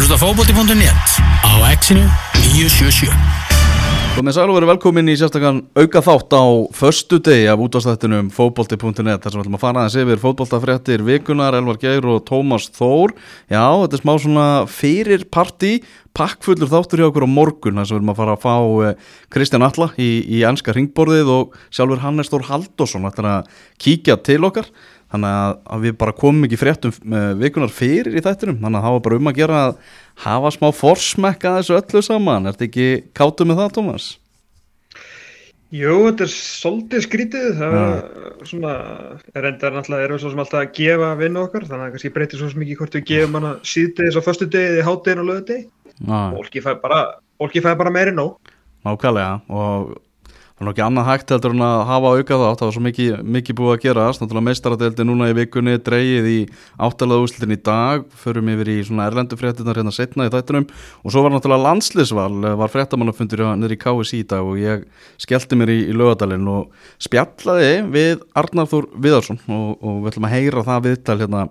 hlusta fókbóti.net á exinu 977 Komið sæl og verið velkomin í sérstakann auka þátt á förstu degi af útváðstættinum fótbolti.net þar sem við ætlum að fara aðeins yfir fótboltafréttir vikunar, Elvar Geir og Tómas Þór. Já, þetta er smá svona fyrir partí, pakkfullur þáttur hjá okkur á morgun þar sem við erum að fara að fá eh, Kristján Alla í, í ennska ringborðið og sjálfur Hannes Þór Haldásson ætlar að kíkja til okkar þannig að, við bara komum ekki fréttum uh, vikunar fyrir í þættinum þannig að það var bara um að gera að hafa smá forsmekka þessu öllu saman er þetta ekki kátu með það Tómas? Jú, þetta er svolítið skrítið, það er svona, reyndar náttúrulega erum við svo sem alltaf að gefa vinnu okkar, þannig að kannski breytir svo mikið hvort við gefum hana síðdegis á förstu degið, hátdegin og löðdegi. Fólki fæði bara, bara meiri nóg. Nákvæmlega og Það er nokkið annað hægt heldur en að hafa aukað átt, það var svo mikið, mikið búið að gera náttúrulega meistaradeildi núna í vikunni dreigið í áttalega úslitin í dag. Förum yfir í svona erlendu fréttinar hérna setna í þættunum og svo var náttúrulega landslisval var fréttamannafundur nýri í KSI í dag og ég skellti mér í, í lögadalinn og spjallaði við Arnarþór Viðarsson og, og við ætlum að heyra það viðtal hérna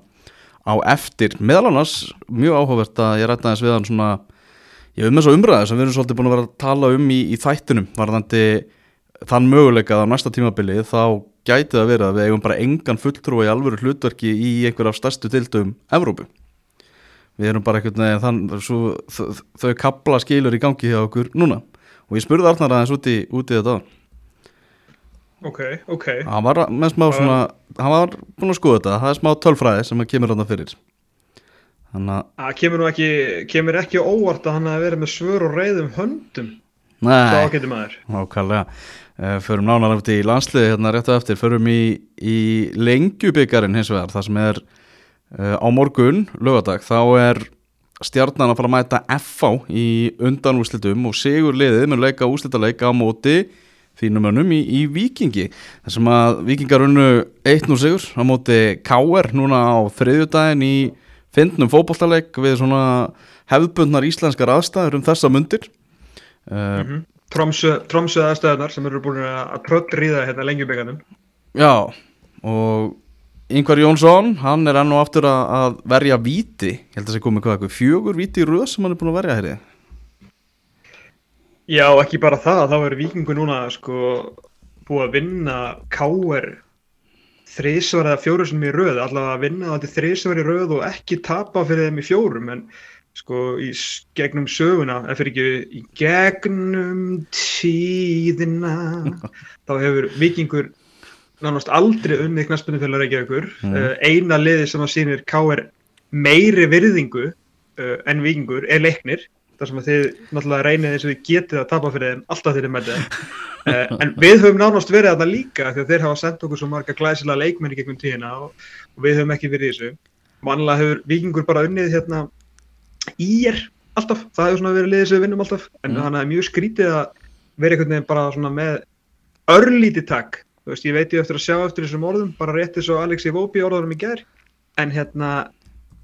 á eftir. Meðal annars mjög áhugavert að ég rætta þess við hann svona ég um þess að umræða sem við erum svolítið búin að vera að tala um í, í þættunum varðandi þann möguleikað á næsta tímabili þá gæti það verið að við eigum bara engan fulltrúa í alvöru hlutverki í einhver af stærstu tildum Evrópu. Við erum bara einhvern veginn þann svo, þau kabla skilur í gangi hjá okkur núna. Og ég spurði Arnar aðeins úti, úti þetta ok, ok. Hann var með smá svona hann var búin að skoða þetta, það er smá tölfræði sem kemur á það fyrir. Þannig að kemur ekki kemur ekki óvart að hann að vera með svör og reyðum höndum. Nei, nákvæmlega. uh, Förum nánar eftir í landsliði hérna rétt og eftir Förum í, í lengjubikarin hins vegar Það sem er uh, á morgun, lögadag Þá er stjarnan að fara að mæta FA í undanúslitum Og Sigur liðið mun leika úslitaleika á móti þínum önum í, í Vikingi Það sem að Vikingar unnu 1-0 sigur á móti K.R. núna á þriðjudagin í fyndnum fókbóltaleik Við svona hefðbundnar íslenskar aðstæður um þessa mundir mm -hmm. Tromsö aðstöðunar sem eru búin að tröllriða hérna lengjubíkanum Já og Yngvar Jónsson, hann er enn og aftur að, að verja viti, ég held að það sé komið hvað, fjögur viti í röð sem hann er búin að verja hér Já, ekki bara það, þá er vikingu núna sko búið að vinna káer þrísvar eða fjóru sem í röð, allavega að vinna þetta þrísvar í röð og ekki tapa fyrir þeim í fjórum en sko í gegnum söguna eða fyrir ekki í gegnum tíðina þá hefur vikingur nánast aldrei unni knaspunni fyrir að reykja ykkur mm. eina liði sem að sínir K.R. meiri virðingu uh, en vikingur er leiknir þar sem að þið náttúrulega reynið eins og þið getið að tapa fyrir þeim alltaf þeirri með þeim uh, en við höfum nánast verið að það líka því að þeir hafa sendt okkur svo marga glæsilega leikmenni gegnum tíðina og, og við höfum ekki verið í þessu vanlega hefur vikingur bara unnið hérna í er alltaf, það hefur svona verið liðið sem við vinnum alltaf. En mm. þannig að mjög skrítið að vera einhvern veginn bara svona með örlítið takk, þú veist, ég veit ég eftir að sjá eftir þessum orðum, bara réttið svo Alexi Vóbi orðarum í gerð, en hérna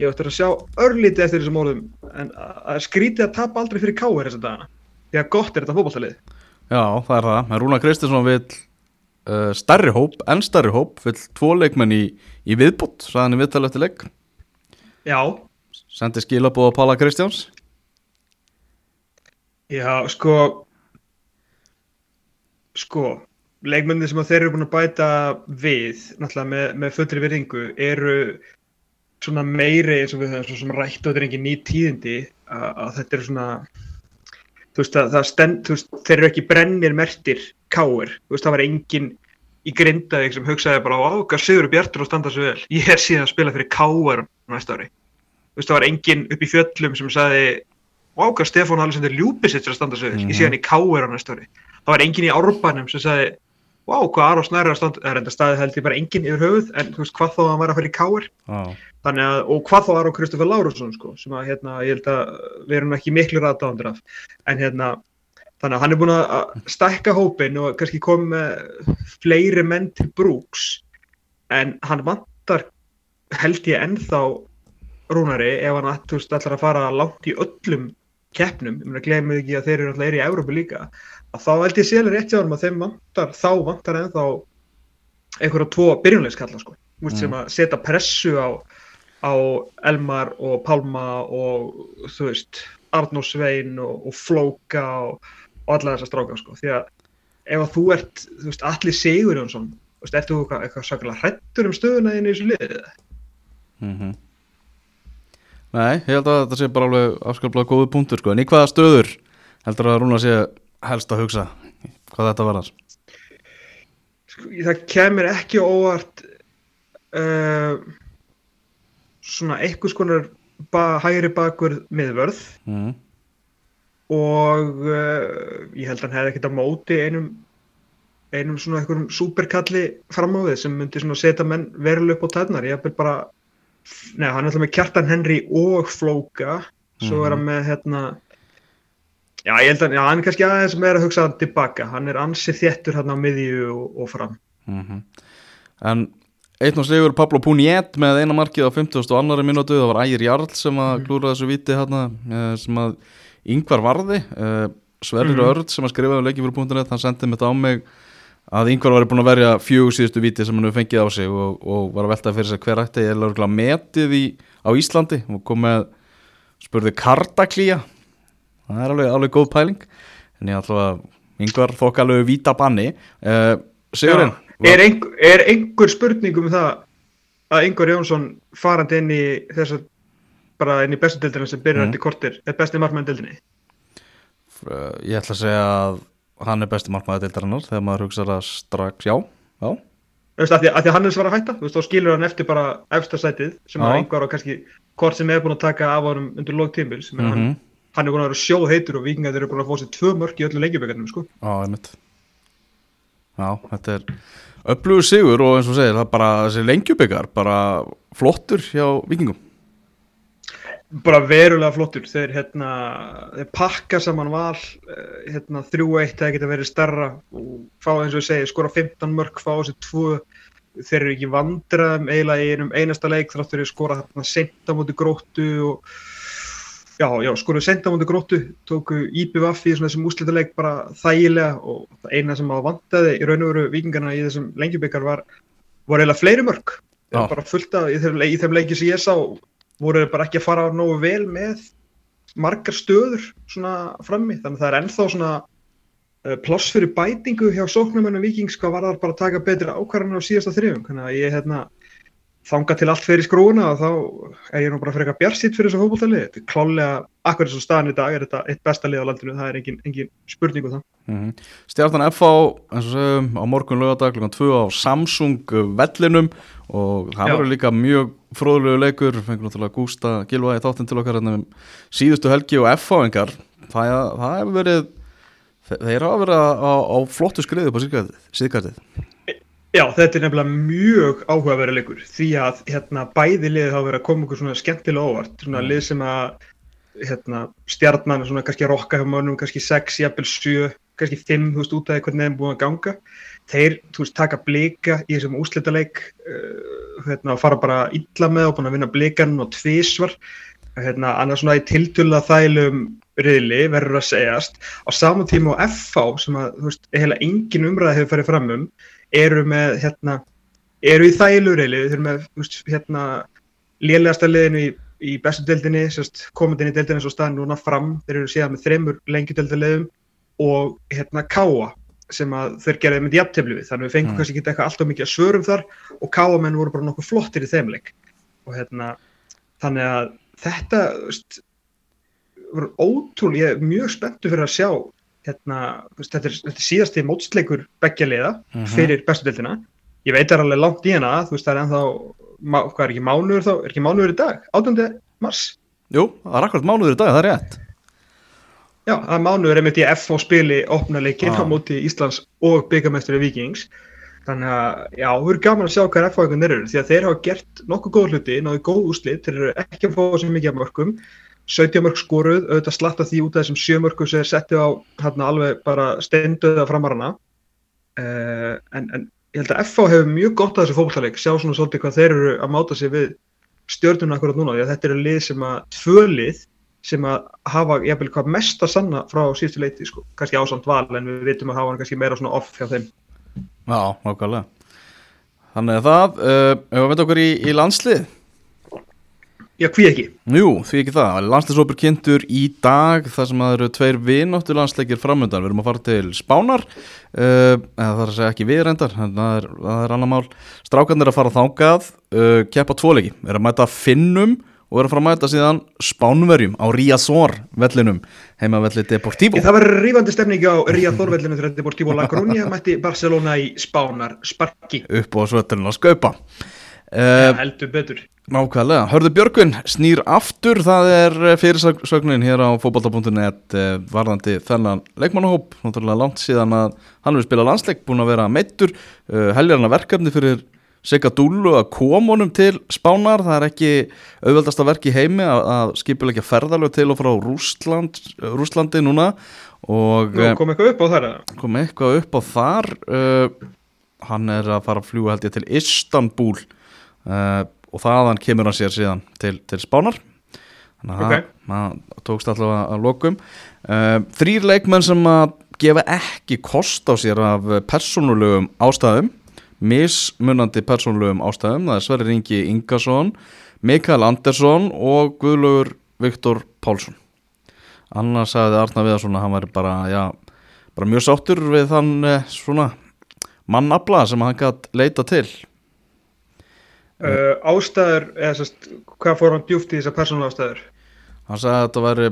ég eftir að sjá örlítið eftir þessum orðum, en að skrítið að tapa aldrei fyrir káir þess að dagana. Því að gott er þetta fókbaltalið Já, það er það, Rúna Kristinsson vil uh, starri hóp, enn starri hóp vil tvo leikmenn í, í viðbútt, sæðan í viðtal eftir leik. Já, Sendi skilabóð á Pála Kristjáns? Já, sko sko leikmennir sem þeir eru búin að bæta við náttúrulega með, með fullri virðingu eru svona meiri eins og við höfum svona rætt og þetta er engin ný tíðindi að, að þetta er svona þú veist að það stend, þú veist þeir eru ekki brennir mertir káir, þú veist það var engin í grindaðið sem hugsaði bara á ákvað Sigur Bjartur og standa svo vel, ég er síðan að spila fyrir káir næsta ári veist, það var enginn upp í fjöllum sem sagði Váka, Stefán Alessandur Ljúbisits er að standa sögur, mm -hmm. ég sé hann í K.R. á næsta ári. Það var enginn í Árbænum sem sagði, vá, hvað Aros Næra er að standa, það er enda staðið held ég bara enginn yfir höfuð, en þú veist, hvað að hann var að fara í K.R. Oh. Þannig að, og hvað þó Aro Kristoffer Lárusson, sko, sem að, hérna, ég held að við erum ekki miklu ræðdáðandur af, en hérna, þannig að hann er búin að stækka hópin og kannski komið með fleiri menn til brúks, en hann vantar, held ég, ennþá Rúnari ef hann veist ætlar að fara langt í öllum keppnum, ég meina glemur ekki að þeir eru alltaf er í Európa líka, að þá held ég sérlega rétt hjá hann að þeim vantar, þá vantar ennþá einhverja tvo byrjunleiskalla sko, mm. sem að setja pressu á, á Elmar og Pálma og þú veist Arnór Svein og, og Flóka og, og alla þessa stráka sko. því að ef að þú ert þú veist, allir Sigur Jónsson þú veist, ertu þú eitthvað, eitthvað sakalega hrættur um stöðuna þín í þessu liðið mm Nei, ég held að þetta sé bara alveg afskaplega góðu punktur sko. en í hvaða stöður heldur að Rúna sé helst að hugsa hvað þetta var þar sko, það kemur ekki óvart uh, svona einhvers konar ba hægri bakur miðvörð mm. og uh, ég held að hann hefði ekkert á móti einum einum svona einhverjum superkalli fram á við sem myndi svona setja menn veruleg upp á tætnar, ég hef bara neða, hann er alltaf með Kjartan Henry og Flóka, svo er hann með hérna já, ég held að já, hann er kannski aðeins meira að hugsa tilbaka, hann er ansið þéttur hérna á miðju og, og fram. Mm En einn og sigur Pablo Puniet með eina markið á 50. og annari minútu það var Ægir Jarl sem að klúra þessu viti hérna, eh, sem að yngvar varði eh, Sverrir Mhm. Örd sem að skrifaði um punktunett, hann sendi mitt á mig að yngvar var búin að verja fjögur síðustu viti sem hann hefur fengið á sig og, og var að velta fyrir sig hver ætti. Ég er metið í, á Íslandi. Og kom með spurði kardaklía það er alveg, alveg góð pæling. En ég ætla að yngvar þokk alveg víta banni. Uh, Sigurinn Já, er, er einhver spurning um það að Ingvar Jónsson farandi inn í þess að bara inn í bestu deildina sem byrjar Mhm. eftir kortir er besti markmann deildinni? Uh, Ég ætla að segja að hann er besti markmaður deildarinnar þegar maður hugsa það strax, já, já, Þú veist, að því, því að Hannes var að hætta, þú veist, þá skilur hann eftir bara efsta sætið sem að einhver á kannski hvort sem er búin að taka af honum undir lók tímbil sem mm hann, hann er búin að vera sjóð heitur og vikingar eru búin að fá sér tvö mörk í öllu lengjubökarnum, sko. já, einmitt. Já, þetta er öflugur sigur og eins og segir, það er bara þessi lengjubikar, bara flottur hjá vikingum Bara verulega flottur, þeir hérna, þeir pakka saman val, eh, hérna, 3-1 það geta verið starra og fá eins og ég segi, skora 15 mörk, fá þessi tvö, þeir eru ekki vandraðum eiginlega í einum einasta leik þráttur þeir skora þarna senta múti gróttu og já, já, skoruðu senta múti gróttu, tóku IPVF í þessum úslitaleik bara þægilega og það eina sem að vantaði í raun og veru vikingarna í þessum lengjubikar var, var eiginlega fleiri Já. bara fullt af, í þeim, leik- í þeim leiki sem ég sá voru bara ekki að fara nógu vel með margar stöður svona frammi, þannig að það er ennþá svona uh, pláss fyrir bætingu hjá sóknumennum vikings hvað var það bara að taka betri ákvarðanir á síðasta þrjum, þannig að ég hérna þanga til allt fyrir skrúuna og þá er ég nú bara frekar bjarsitt fyrir þessu er klálega, akkur eins og staðan í dag er þetta eitt besta lið á landinu, það er engin, engin spurning um það. mm Stjartan FH, eins og segjum, á morgun lögadag klukkan 2 á Samsung vellinum og það verður líka mjög fróðlegu leikur, fengur náttúrulega Gústa Gilva í þáttinn til okkar hérna um síðustu helgi og FH-engar það, það hefur verið þeir hafa verið á, á flottu skriðu på síðkvæðið Já, þetta er nefnilega mjög áhugaverið leikur því að hérna, bæði liðið hafa verið að koma okkur svona skemmtilega óvart svona lið sem að hérna, stjarnan er svona kannski rokka hjá mönnum kannski 6, jafnvel 7, kannski 5 þú veist út af hvernig þeim búin að ganga. Þeir, þú veist, taka blika í þessum úslitaleik uh, hérna, og fara bara illa með og búin að vinna blikan og tvísvar hérna, annars svona í tiltölulega þælum riðli verður að segjast. Á saman tíma á FH sem að, þú veist, heila engin umræða hefur farið fram um eru með hérna, eru í þægilegurreili, þeir eru með veist, hérna, lélegasta liðinu í, í bestu deildinni, sérst, komandi inn í deildinni svo staðan núna fram, þeir eru síðan með þreymur lengjudeildaliðum og hérna Káa sem að þeir gerði með jafntefli við, þannig að við fengum Mm. kannski ekki eitthvað alltaf mikið að svörum þar og Káa menn voru bara nokkuð flottir í þeim leik og hérna, þannig að þetta, veist, voru ótrúlega, ég er mjög spenntu fyrir að sjá hérna, veist, þetta er, þetta er síðasti mótsleikur beggja liða Mhm. fyrir bestu deildina ég veit það er alveg langt í hana þú veist það er ennþá, hvað er ekki mánuður þá er ekki mánuður í dag, 18. mars Jú, það er akkurat mánuður í dag, það er rétt já, það er mánuður einmitt í FH spili opna leikinn Já. á móti Íslands og byggamestri Vikings þannig að, já, þú eru gaman að sjá hvað FH einhvern eru, því að þeir hafa gert nokkuð góð hluti, náðu góð úslit, þeir eru ekki að fá sem mikið af mörgum 17 mörg skoruð, auðvitað slatta því út af þessum 7 mörgum sem er settið á hérna alveg bara steinduða framarana. Uh, en, en ég held að FH hefur mjög gott að þessu fókbaltaleik sjá svona svolítið hvað þeir eru að máta sig við stjórnuna akkurat núna, því að þetta eru lið sem að tvö lið sem að hafa jafnvel hvað mest að sanna frá síðustu leiti sko, kannski ásamt val en við vitum að hafa hann kannski meira svona off hjá þeim. Já, nákvæmlega. Þannig að það, uh, ef við okkur í, í landslið? Já, hví ekki? Jú, því ekki það, landsleisópur kynntur í dag þar sem það eru tveir vinnáttu landsleikir framöndan, við erum að fara til Spánar uh, eða það er að segja ekki við reyndar en það er, er annar mál. Strákarnir að fara þángað, uh, keppa tvoleiki er að mæta Finnum og er að fara að mæta síðan Spánverjum á Ríasor vellinum, heima velli Deportivo Það var rífandi stefning á Ría Þorvellinu þegar Deportivo La Coruña mætti Barcelona í Spánar Sparki. Upp á svöllinu að skaupa. Uh, uh, heldur betur. Nákvæmlega, Hörður Björgvin snýr aftur, það er fyrirsögnin hér á fókbalta.net varðandi þennan leikmannahóp. Náttúrulega langt síðan að hann vil spila landsleik búin að vera meittur uh, heljarna verkefni fyrir Sigga Dúlu að koma honum til Spánar. Það er ekki auðveldasta verk í heimi að, að skipilegja ferðalög til og frá Rúsland, Rúslandi núna. Og Nú, kom eitthvað upp á þar kom eitthvað upp á þar uh, hann er að fara að fljúa held ég til Istanbul uh, og þaðan kemur hann sér síðan til, til Spánar. Þannig að það tókst allavega að lokum. Uh, þrýr leikmenn sem að gefa ekki kost á sér af persónulegum ástæðum mismunandi persónulegum ástæðum. Það er Sverri Ringi Ingarsson Mikael Andersson og Guðlaugur Viktor Pálsson. Annars sagði Arna Viðarsson að hann væri bara, já, bara mjög sáttur við þann eh, svona mannabla sem hann gætt leita til. Uh, ástæður, eða sérst, hvað fór hann djúft í þessar persónulega ástæður? hann sagði að þetta væri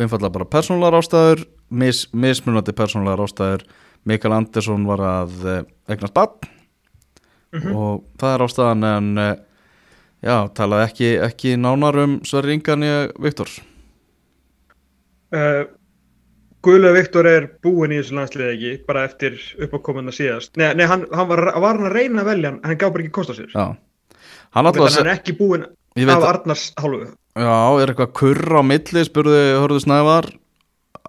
einfallega bara persónulegar ástæður mis, mismunandi persónulegar ástæður. Mikael Andersson var að eh, eignast bann og það er ástæðan en eh, já, talaði ekki, ekki nánar um Sverri Ingan í Viktors Uh, Guðlega Viktor er búinn í þessu landsliði ekki, bara eftir uppákomuna síðast. Nei, nei hann, hann var, var hann að reyna að velja en hann gaf bara ekki kost á sér. já, hann alltaf hann er ekki veit af að- Arnars hálfu. Já, er eitthvað kurr á milli, spurði Hörðu Snævar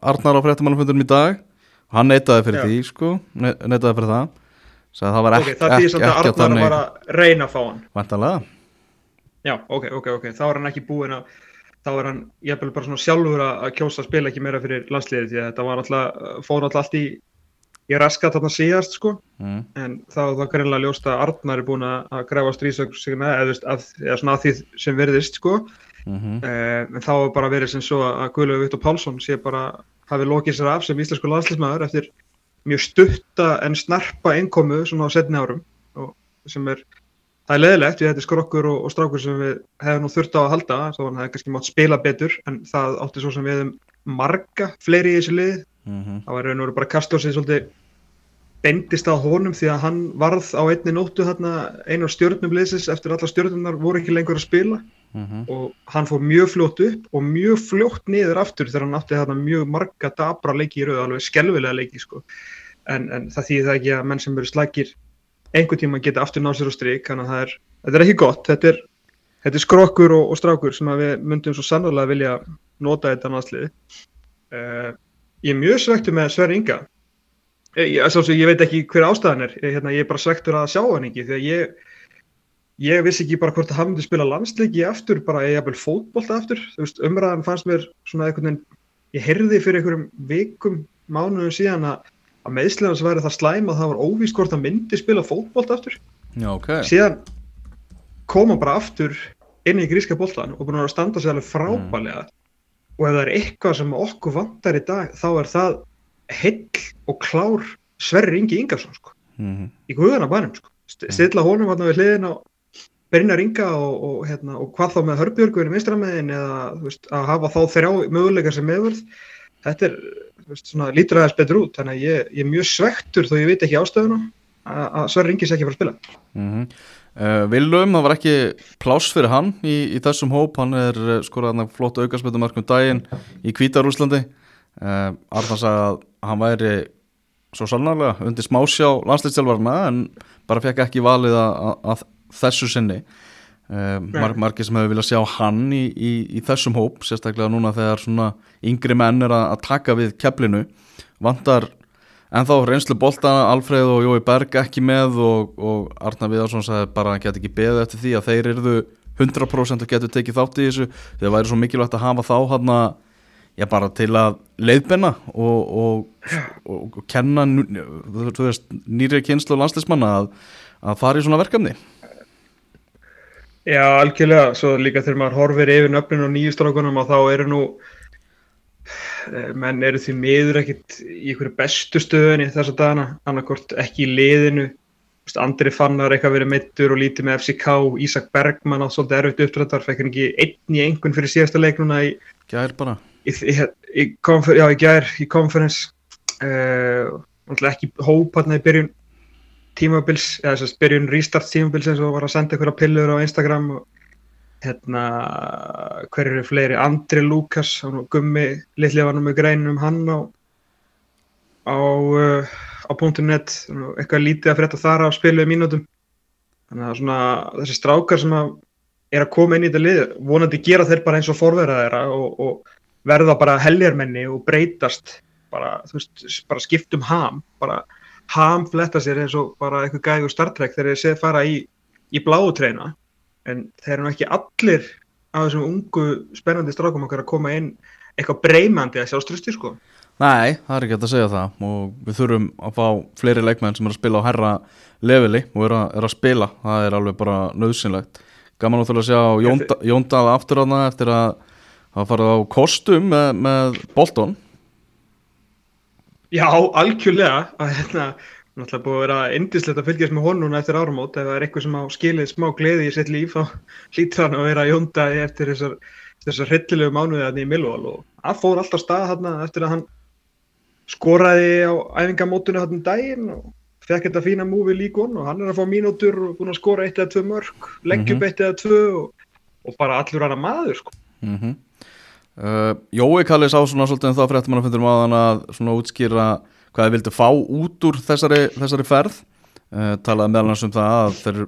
Arnar á fréttamannafundunum í dag Hann neitaði fyrir Já. því, sko ne- Neitaði fyrir það Að það var ekki, það ekki, að ekki að Arnar þannig var að reyna að fá hann. Væntalega Já, ok, ok, ok, þá er hann ekki búinn að, þá er hann, ég bara svona sjálfur að, kjósa að spila ekki meira fyrir landsliðið því að þetta var alltaf, fór alltaf allt í, í raskat þarna síðast, sko. mm. en þá er það greinlega ljóst að Arnar er búin að græfa stríðsögsigna eða, eða svona að því sem verðist sko. Mm uh, en þá er bara verið sem svo að Guðlaug Viktor Pálsson sé bara hafi lokið sér af sem íslensku landslýsmaður eftir mjög stutta en snarpa innkomu svona á setni árum og sem er það er leðilegt við þetta er skrokkur og, og strákur sem við hefum nú þurft á að halda þá hann hefði kannski mátt spila betur en það átti svo sem við um marga fleiri í þessu lið -hmm. það var raun og veru bara kastljósið svolítið beindist að honum því að hann varð á einni nóttu þarna einu af stjórnum liðsins eftir alla stjórnunar voru ekki lengur að spila Mm og hann fór mjög fljótt upp og mjög fljótt niður aftur þegar hann átti þarna mjög marga dabra leiki í rauð, alveg skelvilega leiki sko. en, en það þýðir það ekki að menn sem eru slækir einhvern tíma geta aftur náð sér á strik þannig að það er, þetta er ekki gott. Þetta er, þetta er skrokkur og, og strákur sem við myndum svo sannarlega vilja nota þetta náðslið uh, ég er mjög svektur með Sverri Inga. Ég, ég, ég, ég veit ekki hver ástæðan er. Ég, hérna, ég er bara svektur að sjá hann ekki því að ég ég vissi ekki bara hvort að hann myndi spila landsleiki aftur, bara ég jafnvel fótbolta aftur, veist, umræðan fannst mér svona einhvern veginn, ég heyrði fyrir einhverjum vikum, mánuðum síðan að, að meðslegans væri það slæm að það var óvíst hvort hann myndi spila fótbolta aftur. Já, ok. Síðan kom hann bara aftur inn í gríska boltan og búin að standa sig alveg frábælega og ef það er eitthvað sem okkur vantar í dag þá er það heill og klár Sverri Ingi Ingarsson sko, mm í guðana bænum sko. St- stilla honum hann við hliðin á Brynjar Inga og, og, hérna, og hvað þá með Hörbjörgurinn vinstrameðin eða þú veist, að hafa þá þrjá möguleikar sem meðvörð þetta er veist, svona, lítur aðeins betur út. Þannig að ég, ég er mjög svektur þó ég veit ekki ástöðuna að að Sverri Ingi sé ekki að fara að spila. -hmm. uh, Willum, það var ekki pláss fyrir hann í, í þessum hóp. Hann er uh, skoraðan flott aukarsmyndumarkum daginn í Kvítarúslandi uh, Arnar sagði að hann væri svo sannarlega undir smásjá landslýstjálfarna en bara fekk ekki valið að, að, að þessu sinni. Uh, mar margir sem hefur viljað sjá hann í, í, í þessum hóp, sérstaklega núna þegar svona yngri menn er að, að taka við keflinu, vantar en þá reynslu boltana, Alfreð og Jói Berg ekki með og, og Arnar Viðarsson sagði bara að hann get ekki beðið eftir því að þeir eruðu 100% og getur tekið þátt í þessu. Þegar væri svo mikilvægt að hafa þá hann að já bara til að leiðbenna og, og, og, og kenna nú- þú, þú veist, nýri kynslu landslismanna að, að fara í svona verkefni Já, algjörlega, svo líka þegar maður horfir yfir nöfninu og nýju strákunum og þá eru nú eh, menn eru því miður ekkit í einhverju bestu stöðunni þessa dagana, annarkort ekki í liðinu. Andri Fannar eitthvað verið meittur og lítið með FCK Ísak Bergman á svolítið erfitt uppdrættar fekk hann ekki einn í einhvern fyrir síðasta leik núna í, Gær bara. í, í, í, já, í gær í konferens uh, ekki hóp hann í byrjun tímabils, eða þess að byrjun restart tímabils eins og var að senda einhverja pillur á Instagram og hérna hver eru fleiri, Andri Lukas gummi, litlega var nú með greinum um hann á á, uh, á .net. Eitthvað lítið að frétta þar á spiluðu mínútum. Þannig að svona þessi strákar sem að er að koma inn í þetta lið vonandi gera þeir bara eins og forverða þeirra og, og verða bara heljarmenni og breytast bara, þú veist, bara skiptum ham bara ham fletta sér eins og bara eitthvað gæði úr Star Trek þegar þeir séð fara í, í bláutreina en þeir eru ekki allir af þessum ungu spennandi strákum okkar að koma inn eitthvað breymandi að sjá strusti sko Nei, það er ekki hægt að segja það og við þurfum að fá fleiri leikmenn sem er að spila á herra leveli og er að, er að spila, það er alveg bara nöðsynlegt. Gaman að þú að sjá Jóndal aftur á það eftir að hafa farið á kostum með, með Bolton. Já, algjörlega að hérna, náttúrulega búið að vera indislegt að fylgjast með honuna eftir áramót ef það er eitthvað sem á skilið smá gleði í sitt líf þá hlýtur hann að vera Jóndal eftir þessar, þessar hryllilegu mánuði að því í Milvál og það fór alltaf stað hérna eftir að hann skoraði á æfingamótunni hann um daginn og fekk þetta fína múfi líkon og hann er að fá mínútur og búin að skora eitt eða tvö mörg leggjum mm -hmm. eitt eða tvö og, og bara allur hann að maður sko. mm -hmm. Uh, Jói Kallis á svona svolítið en þá fréttum hann að fundur maður að svona útskýra hvað þið vildi fá út úr þessari, þessari ferð. Uh, talaði meðal hans um það að þeir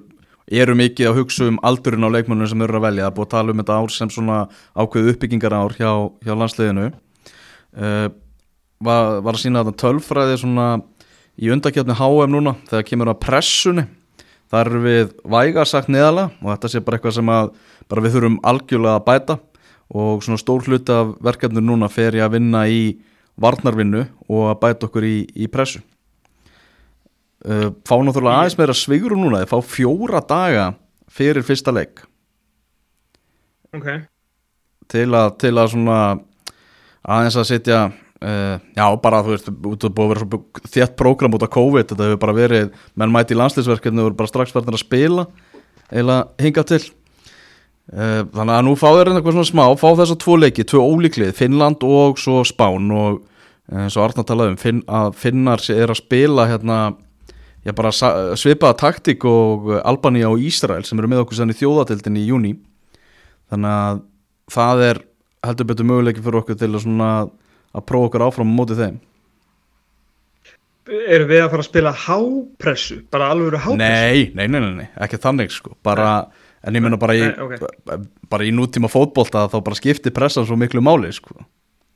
eru mikið að hugsa um aldurinn á leikmennunum sem eru að velja, það er búið að tala um þetta ár sem svona ákveðu uppbyggingar ár hjá, hjá landsliðinu. Uh, var, var að sína þetta tölfræði svona í undakjöfni HM núna þegar kemur að pressunni. Þar við vægarsagt neðala og þetta sé bara eitthvað sem að bara við þurfum algjörlega að bæta og svona stór hluti af verkefni núna fer ég að vinna í varnarvinnu og að bæta okkur í, í pressu. Uh, fá náttúrulega aðeins meira svigurum núna þeir fá fjóra daga fyrir fyrsta leik. Okay. til að til að svona aðeins að setja Uh, já, bara þú veist, þú búið að vera svo þétt prógram út af COVID, þetta hefur bara verið menn mæti í landslýsverkefni og bara strax verður að spila eða hinga til þannig að nú fá þeir eitthvað svona smá, fá þess að tvo leiki tvo ólíklið, Finnland og svo Spán og eins uh, og Arna talaði um Finn, að Finnar er að spila hérna, já bara svipaða taktík og Albania og Ísrael sem eru með okkur sann í þjóðatildin í júni þannig að það er heldur betur möguleiki fyrir okkur til að svona að prófa okkur áfram á mótið þeim Erum við að fara að spila hápressu? Bara alveg hápressu? Nei, nei, nei, nei, ekki þannig sko bara, en ég menna bara í okay. bara í nútíma fótbolta þá bara skiptir pressan svo miklu máli sko.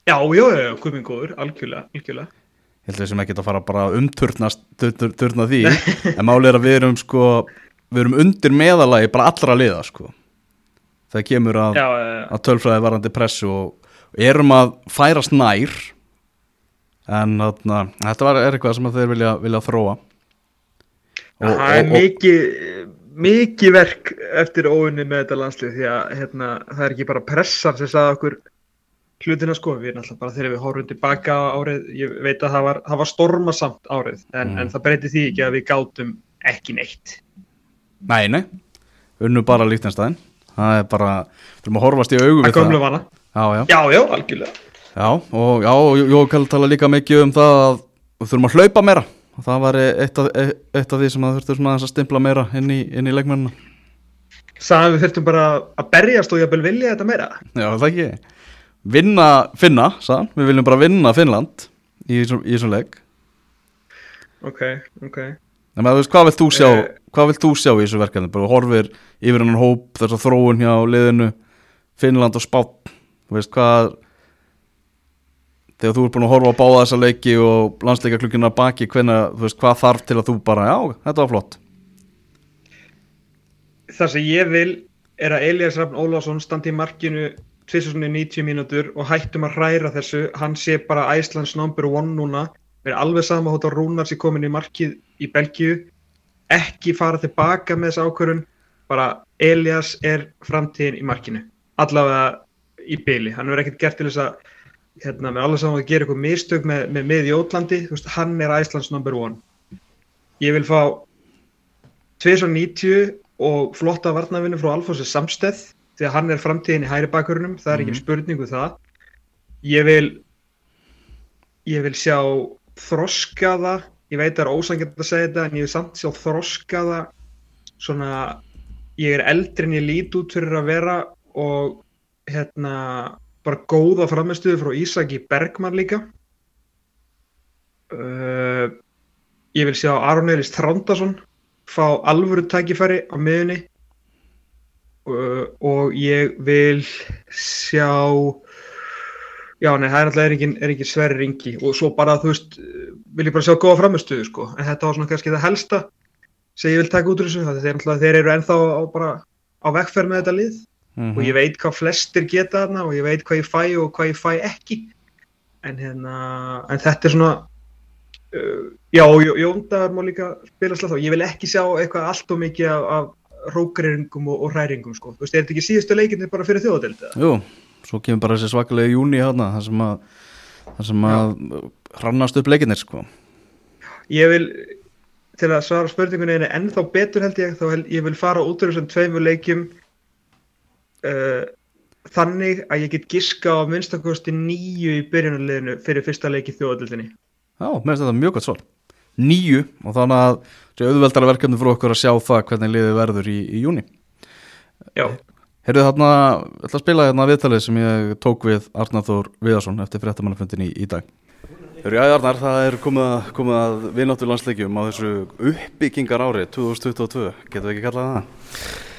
Já, já, já, komið góður, algjörlega, algjörlega. Ég held að það sem ekki að fara bara umturnast turna því, en máli er að við erum sko, við erum undir meðalagi bara allra liða sko. Það kemur að, að tölfræði varandi pressu og erum að færast nær en þarna, þetta var, er eitthvað sem þeir vilja, vilja þróa. Og, Það er mikið mikið verk eftir óunni með þetta landslið því að hérna, það er ekki bara pressan sem sagði okkur hlutina sko, við erum alltaf bara þegar við horfum tilbaka árið, ég veit að það var, það var stormasamt árið, en, mm. en það breyti því ekki að við gátum ekki neitt. Nei, nei, unnu bara líktinstæðin, það er bara við erum að horfast í augu við það. Já, já, já, já algjörlega. Já, og já, Jókall tala líka mikið um það að við þurfum að hlaupa meira og það var eitt af, eitt af því sem það þurftur svona að stimpla meira inn í, inn í leikmennina. Sæðan við þurftum bara að berjast og ég vil vilja þetta meira. Já, það ekki. Vinna, finna, sæðan, við viljum bara vinna Finnland í þessum leik. Ok, ok. En veist, hvað vilt þú sjá, eh, hvað vilt þú sjá í þessu verkefni? Bara horfir yfir hann hóp, þess að þróun hjá liðinu Finnland og Spátt þú veist hvað þegar þú ert búin að horfa á báða þessa leiki og landsleika klukkina baki hvenna, þú veist hvað þarf til að þú bara já, þetta var flott. Það sem ég vil er að Elias Rafn Ólásson standi í markinu 2090 mínútur og hættum að hræra þessu. Hann sé bara Æslands number one núna. Við erum alveg sama hótt á Rúnars í komin í markið í Belgíu. Ekki fara tilbaka með þessu ákvörun bara Elias er framtíðin í markinu. Allavega í byli, hann verður ekkert gert til þess að hérna, með alveg saman að gera eitthvað mistök með, með mið í Ótlandi, veist, hann er Æslands number one ég vil fá 290 og flotta varnavinu frá Alfonsi Samsteð því að hann er framtíðin í hæri bakurinnum það er ekki Mhm. spurningu það ég vil ég vil sjá þroskaða ég veit það er ósangjönd að segja þetta en ég vil samt sjá þroskaða svona ég er eldri en ég lít út fyrir að vera og hérna bara góða framistuðu frá Ísaki Bergman líka. Uh, ég vil sjá Aron Eiris Trándason fá alvöru tækifæri á miðunni uh, og ég vil sjá já, nei, það er alltaf er er engin sverri ringi og svo bara, þú veist, vil ég bara sjá góða framistuðu, sko, en þetta var svona kannski það helsta sem ég vil taka út úr þessu, þeir eru ennþá á, bara á vekkferð með þetta lið Mhm. og ég veit hvað flestir geta þarna og ég veit hvað ég fæ og hvað ég fæ ekki en hérna en þetta er svona uh, já, Jó- Jóndagar má líka spila slá þá, ég vil ekki sjá eitthvað allt og mikið af, af rókreringum og, og hræringum sko, þú veist, er þetta ekki síðustu leikinni bara fyrir þjóðadelda? Jú, svo kemur bara þessi svakalega júni hérna, það sem að það sem að hrannast upp leikinnir sko. Ég vil til að svara spurningunni en ennþá betur held ég, þá held ég vil fara út úr þessum tveimur leikjum uh, þannig að ég get giska á minnstakosti nýju í byrjunarliðinu fyrir fyrsta leiki þjóðadeldinni Já, mér finnst þetta mjög gott svar. Níu og þannig að það er auðveldara verkefni fyrir okkur að sjá það hvernig liðið verður í, í júni Já, Heyrðu þarna, ég ætla að spila hérna viðtalið sem ég tók við Arnar Þór Viðarsson eftir fréttamannafundin í, í dag. Heyrðu, já Arnar, það er komið að, komið að vináttu landsleikjum á þessu uppbyggingar ári 2022, getum við ekki kallað það?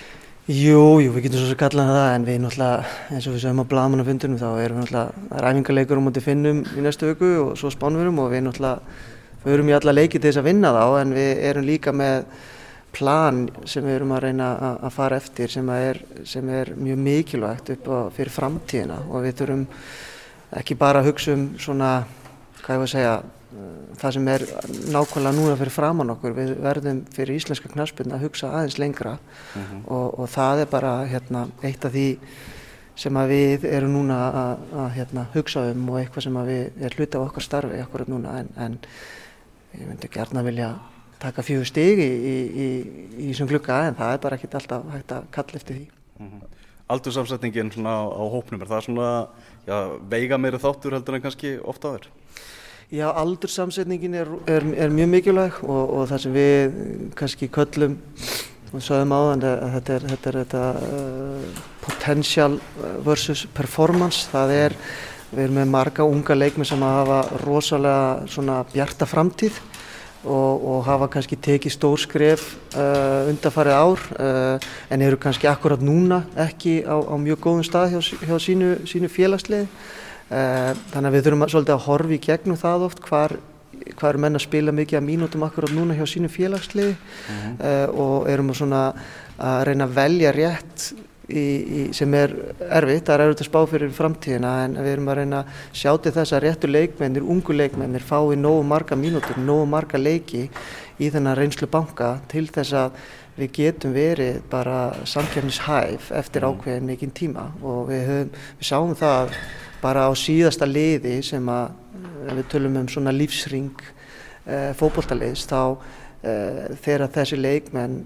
Jú, jú, við getum svo sem kallað það en við náttúrulega, eins og við sögum á blagamannafundunum þá erum við náttúrulega, það er æfingarleikur um mútið finnum í næstu viku og svo spánverum og við náttúrulega, við erum í alla leiki til þess að vinna þá en við erum líka með plan sem við erum að reyna að, fara eftir sem er, sem er mjög mikilvægt upp á, fyrir framtíðina og við þurfum ekki bara að hugsa um svona, hvað ég var að segja, það sem er nákvæmlega núna fyrir framann okkur, við verðum fyrir íslenska knaspin að hugsa aðeins lengra og, og það er bara hérna, eitt af því sem við erum núna að, að hérna, hugsa um og eitthvað sem við er hluti af okkar starfi akkurat núna en, en ég myndi gerna vilja taka fjögur stig í, þessum glugga en það er bara ekkert alltaf hægt að kalla eftir því. Aldursamsetningin svona á, á hópnum, er það svona já, veiga meiri þáttur heldur en kannski ofta aður? Já, aldursamsetningin er, er, er mjög mikilvæg og, og það sem við kannski köllum og sagðum áðan að þetta er þetta, er þetta uh, potential versus performance. Það er, við erum með marga unga leikmi sem að hafa rosalega svona bjarta framtíð og, og hafa kannski tekið stór skref uh, undarfarið ár uh, en eru kannski akkurat núna ekki á, á mjög góðum stað hjá, hjá sínu, sínu félagsliði þannig að við þurfum að, svolítið að horfa í gegnum það oft hvar, hvar er menn að spila mikið að mínútum akkurat núna hjá sínu félagsliði uh, og erum að, svona, að reyna að velja rétt í, í, sem er erfitt, það er erfitt að spá fyrir framtíðina en við erum að reyna að sjá til þess að réttu leikmennir, ungu leikmennir fái nógu marga mínútur, nógu marga leiki í þennan reynslu banka til þess að við getum verið bara samkjörnishæf eftir ákveðin mikinn tíma. Og við, höfum, við sjáum það bara á síðasta liði sem að ef við tölum um svona lífsring uh, fókbóltaliðs þá uh, þegar þessi leikmenn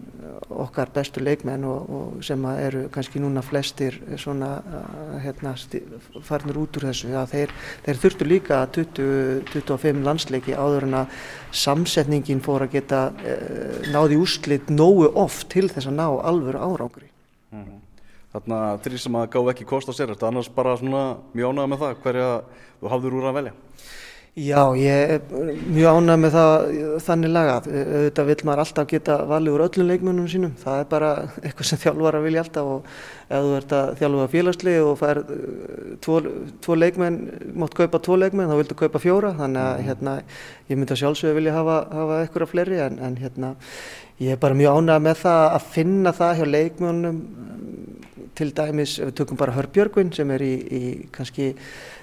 okkar bestu leikmenn og, og sem eru kannski núna flestir svona uh, hérna, farnir út úr þessu þeir, þeir þurftu líka 20-25 landsleiki áður en að samsetningin fór að geta náði úrslit nógu oft til þess að ná alvöru árangri Þarna þrý sem að gáðu ekki kost á sér, þetta annars bara svona ánægða með það hverja þú hafður úr að velja? Já, ég er mjög ánægð með það þannig lagað. Auðvitað vil maður alltaf geta valið úr öllum leikmönnum sínum. Það er bara eitthvað sem þjálfara vilja alltaf og ef þú ert að þjálfa félagslið og fær tvo, tvo leikmenn, mátt kaupa tvo leikmenn, þá viltu kaupa fjóra. Þannig að hérna, ég myndi að sjálfsögðu vilja hafa, hafa eitthvað fleiri en, en hérna, ég er bara mjög ánægð með það að finna það hjá leikmönnum til dæmis, við tökum bara Hörbjörgvin sem er í, í kannski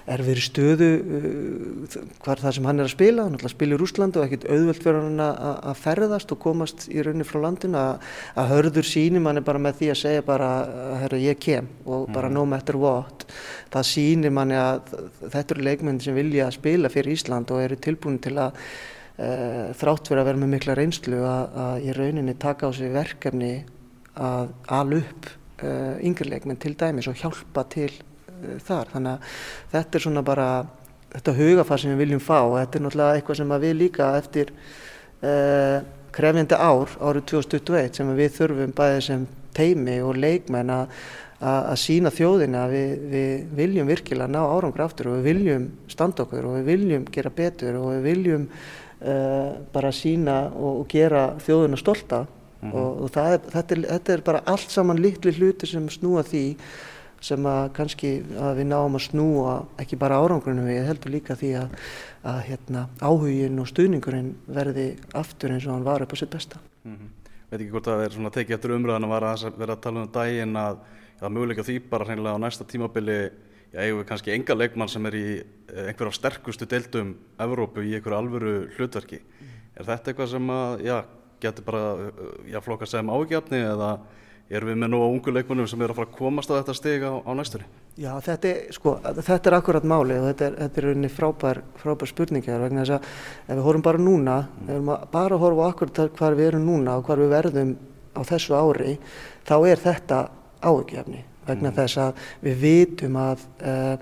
erfiðri stöðu uh, hvar það sem hann er að spila, hann að spila í Rúsland og ekkert auðvelt fyrir hann að ferðast og komast í rauninni frá landin að hörður sínum hann er bara með því að segja bara herru ég kem. Og bara no matter what það sínir manni að þetta eru leikmenn sem vilja spila fyrir Ísland og eru tilbúin til að uh, þrátt fyrir að vera með mikla reynslu að, að í rauninni taka á sig verkefni að ala upp uh, yngri leikmenn til dæmis og hjálpa til uh, þar þannig að þetta er svona bara þetta hugafar sem við viljum fá og þetta er náttúrulega eitthvað sem við líka eftir uh, krefjandi ár árið 2021 sem við þurfum bæðið sem teimi og leikmenn að að sína þjóðina að við, við viljum virkilega ná árangur aftur og við viljum standa okkur og við viljum gera betur og við viljum uh, bara sína og, og gera þjóðina stolta mm -hmm. og, og er, þetta, er, þetta er bara allt saman litli hluti sem snúa því sem að kannski að við náum að snúa ekki bara árangurinn við heldur líka því að, að hérna, áhugin og stuðningurinn verði aftur eins og hann var upp á sitt besta mm -hmm. Veit ekki hvort að það er svona tekið eftir umröðan að vera að tala um daginn að það er möguleika því bara hreinlega á næsta tímabili já, eigum við kannski enga leikmann sem er í eh, einhver af sterkustu deildum Evrópu í einhverju alvöru hlutverki mm. er þetta eitthvað sem að, já, getur bara já, flokka sem ágjafni eða erum við með nú á ungu leikmennum sem er að fara að komast á þetta stig á, á næstunni? Já, þetta er, sko, þetta er akkurat máli og þetta er, þetta er rauninni frábær, frábær spurningar vegna þess að ef við horfum bara núna, mm. ef við bara horfum akkurat hvar við erum núna og hvar við verðum á þessu ári, þá er þetta ágjafni vegna mm. þess að við vitum að uh,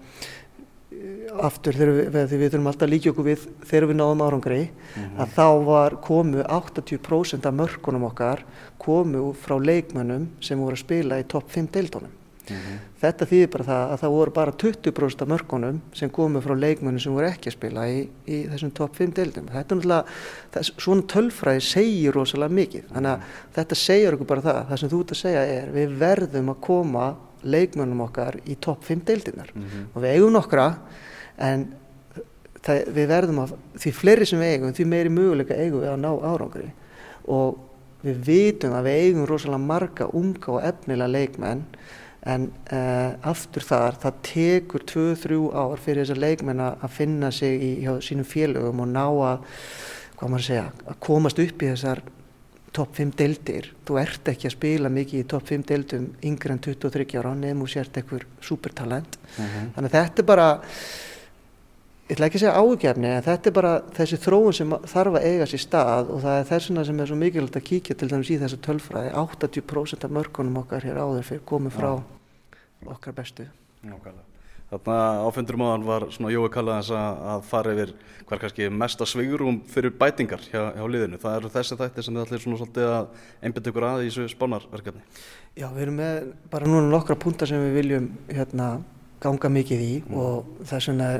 aftur þegar við, við þurfum alltaf að líka okkur við þegar við náðum árangri mm -hmm. að þá var komu 80% af mörkunum okkar komu frá leikmönnum sem voru að spila í topp 5 deildónum. Mm -hmm. Þetta þýðir bara það að það voru bara 20% af mörkunum sem komu frá leikmönnum sem voru ekki að spila í, í þessum topp 5 deildum. Þetta er náttúrulega, svona tölfræði segir rosalega mikið. Þannig að þetta segir okkur bara það, það sem þú ert að segja er við verðum að koma leikmönnum okkar í topp 5 deildinar mm -hmm. og við eigum nokkra en það, við verðum að því fleiri sem við eigum því meiri möguleika eigum við að ná árangri og við vitum að við eigum rosalega marga unga og efnilega leikmenn en uh, aftur þar það tekur 2-3 ár fyrir þessar leikmenn að finna sig í hjá sínum félögum og ná að, segja, að komast upp í þessar topp 5 deildir, þú ert ekki að spila mikið í topp 5 deildum yngre en 23 ára nefnum og sért eitthvað supertalent. Uh mhm. -huh. þannig að þetta er bara ég ætla ekki að segja ágefni en þetta er bara þessi þróun sem þarf að eiga sér stað og það er þessuna sem er svo mikilvægt að kíkja til dæmis í þessu tölfræði. 80% af mörgunum okkar hér áður fyrir komið frá okkar bestu. Nákvæmlega Þarna áfundur máðan var svona Jói kallað þess að fara yfir hver kannski mesta svigurum fyrir bætingar hjá, hjá liðinu. Það eru þessi þætti sem þið allir svona svolítið að einbita ykkur að í þessu spánarverkefni. Já, við erum með bara núna nokkra punta sem við viljum hérna, ganga mikið í mm. og þess vegna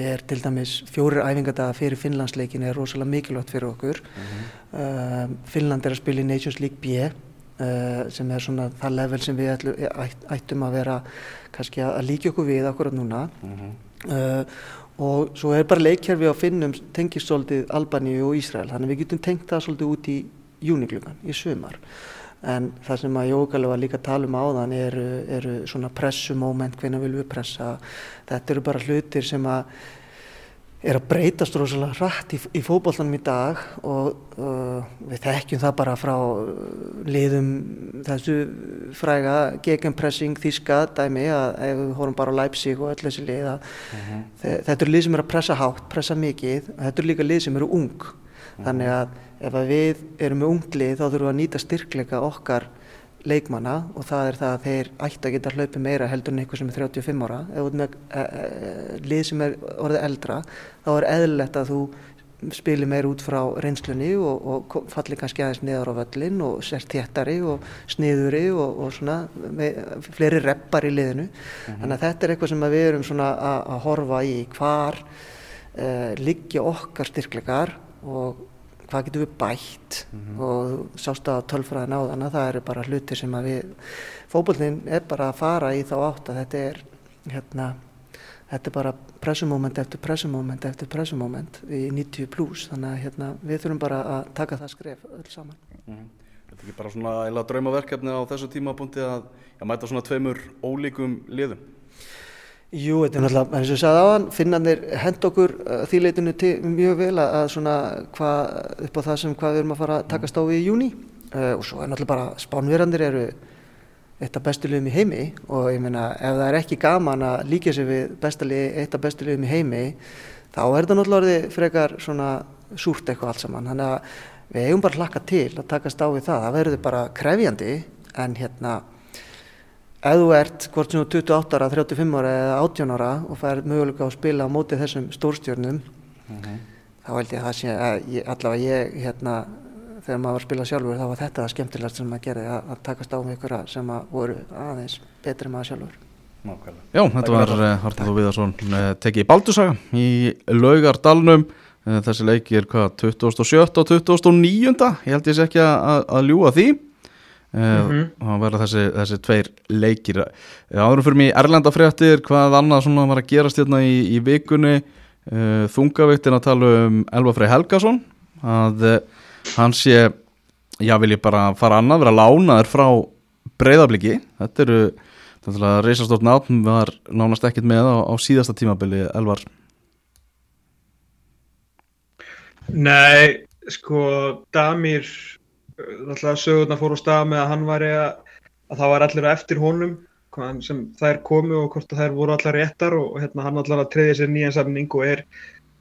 er til dæmis fjórir æfingadaga fyrir Finnlandsleikin er rosalega mikilvægt fyrir okkur. Mm -hmm. uh, Finnland er að spila í Nations League B Uh, sem er svona það level sem við ætlu, ætt, ættum að vera kannski að líka okkur við akkurat núna. Mm -hmm. uh, og svo er bara leikjærfi á finnum tengist svolítið Albaníu og Ísrael þannig við getum tengt það svolítið út í júniklugan, í sömar en það sem að Jókali var líka að tala um áðan eru, eru svona pressumóment, hvernig viljum við pressa. Þetta eru bara hlutir sem að er að breytast rosalega hratt í, í fókbóltanum í dag og uh, við þekkjum það bara frá uh, liðum þessu fræga gegenpressing þíska dæmi að ef við horfum bara á Leipzig og öll þessi lið að uh mhm. -huh. þetta eru lið sem eru að pressa hátt, pressa mikið þetta eru líka lið sem eru ung uh -huh. þannig að ef að við erum með unglið þá þurfum við að nýta styrkleika okkar leikmanna og það er það að þeir ætti að geta hlaupið meira heldur en eitthvað sem er 35 ára þú er með e, e, lið sem er orðið eldra þá er eðlilegt að þú spilir meir út frá reynslunni og, og fallir kannski aðeins niður á völlin og sért þéttari og sniðuri og, og svona með, fleiri reppar í liðinu mm -hmm. þannig að þetta er eitthvað sem við erum svona að horfa í hvar e, liggja okkar styrklegar og hvað getum við bætt mm -hmm. og sást að tölfræðin á þannig það eru bara hlutir sem að við fókbólinn er bara að fara í þá átt að þetta er hérna þetta er bara pressumóment eftir pressumóment eftir pressumóment í 90 pluss þannig að hérna, við þurfum bara að taka það skref öll saman mm -hmm. Þetta er ekki bara svona eila draumaverkefni á þessu tímapunkti að já, mæta svona tveimur ólíkum liðum Jú, þetta er náttúrulega, eins og ég sagði áðan, finnarnir hend okkur uh, þýleitinu til mjög vel að, svona hvað upp á það sem hvað við erum að fara að takast á við í júni uh, og svo er náttúrulega bara spánverðandir eru eitt af bestu liðum í heimi og ég meina ef það er ekki gaman að líka sér við bestalið, eitt af bestu liðum í heimi þá er þetta náttúrulega orðið frekar svona súrt eitthvað allt saman. Þannig að við eigum bara hlakka til að takast á við það, það verður bara krefjandi en hérna ef þú ert hvort sem þú 28 ára, 35 ára eða 18 ára og fær möguleika að spila á móti þessum stórstjörnum þá held ég að það sé að ég, allavega ég hérna þegar maður var að spila sjálfur þá var þetta það skemmtilegast sem maður gerði að, að takast á með ykkur sem að voru aðeins betri maður sjálfur Nákvæmlega. Já, þetta var uh, Hartald Viðarsson uh, tekið í Baldusaga í Laugardalnum uh, þessi leikir hvað 27. og 29. ég held ég sé ekki að, að ljúa því mm -hmm. og verða þessi, þessi tveir leikir. Áðurum fyrir mig Erlendafréttir hvað annað svona var að gerast hérna í, í vikunni? Þungaviktin að tala um Elva Frey Helgason að hann sé já vil ég bara fara annað vera lánaður frá breyðabliki þetta eru reysastórt náttúm var nánast ekkit með á, á síðasta tímabili Elvar. Nei, sko Damir alltaf sögurna fór á stað með að hann var að, að það var allir eftir honum sem þær komu og hvort þær voru allar réttar og hérna hann allar að treyðja sér nýjan samning og er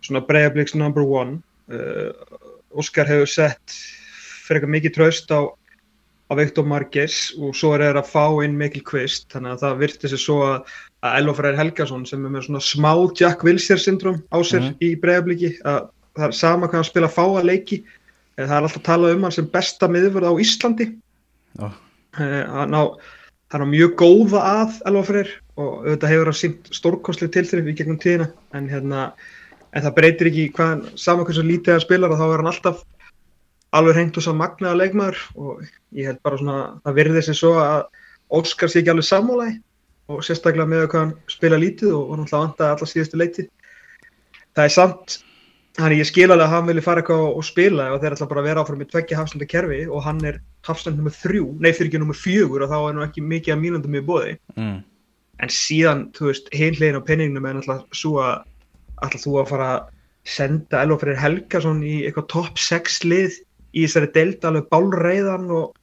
svona breyðabliks number one uh, Óskar hefur sett eitthvað mikið tröst á, á Viktor Marges og svo er það að fá inn Mikkel Kvist þannig að það virti sig svo að, að Elofræðir Helgason sem er með svona smá Jack Wilshere syndrom á sér mm. í breyðabliki að það er sama hvað hann spila fáa leiki það er alltaf talað um hann sem besta miðvörð á Íslandi oh. hann á hann á mjög góða að Elofræðir og auðvitað hefur hann sínt stórkostli tilþrif í gegnum tíðina en hérna en það breytir ekki hvað saman hversu lítið að spilar og þá er hann alltaf alveg hengt og sá magnaða leikmaður og ég held bara svona að verði þessi svo að Óskar sé ekki alveg sammálaði og sérstaklega með hvað hann spila lítið og hann alltaf vantaði alltaf síðustu leiti það er samt hann ég skil alveg að hann vilja fara eitthvað og spila og þeir ætla bara að vera áfram með tveggja hafslandu kerfi og hann er hafslandu nummið þrjú nei fyrir ekki nummið fjögur og þá er nú ekki mikið að mínundum í bóði mm. en síðan, þú veist, heimlegin á penningnum er alltaf svo að ætla þú að fara að senda Elofreyr Helgason í eitthvað top 6 lið í þessari delta alveg bálreiðan og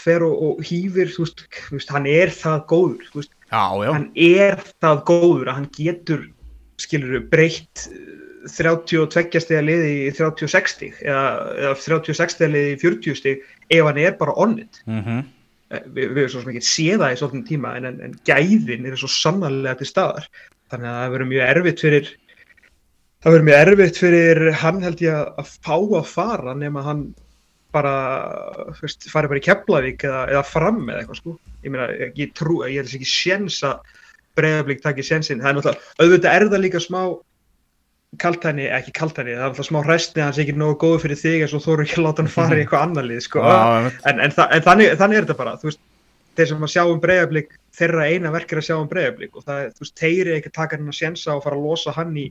fer og, og hýfir þú veist, veist, hann er það góður þú veist, Já, já, hann er það góður að hann getur skilur breytt 32 steg liði í 36 stig eða, eða 36 steg liði í 40 stig ef hann er bara onnit mhm. Vi, við erum svo sem ekki séða í svolítið tíma en, en, en gæðin er svo sannarlega til staðar. Þannig að það verður mjög erfitt fyrir það verður mjög erfitt fyrir hann held ég að fá að fara nema hann bara veist, fari bara í Keflavík eða, eða fram eða eitthvað sko. Ég meina, ég trú, ég held ekki séns að bregðarblík takki sénsinn, það er náttúrulega auðvitað er það líka smá kaltæni, ekki kaltæni, það er náttúrulega smá hræstni hann sé ekki nógu góðu fyrir þig eins og þú eru ekki að láta hann fara í eitthvað annar lið sko einmitt. en, en, þa en þannig, þannig er þetta bara veist, þeir sem að sjá um bregðarblík þeirra eina verk er að sjá um bregðarblík og það, er, þú veist, þeir eru ekki að taka hann að sjensa og fara að losa hann í,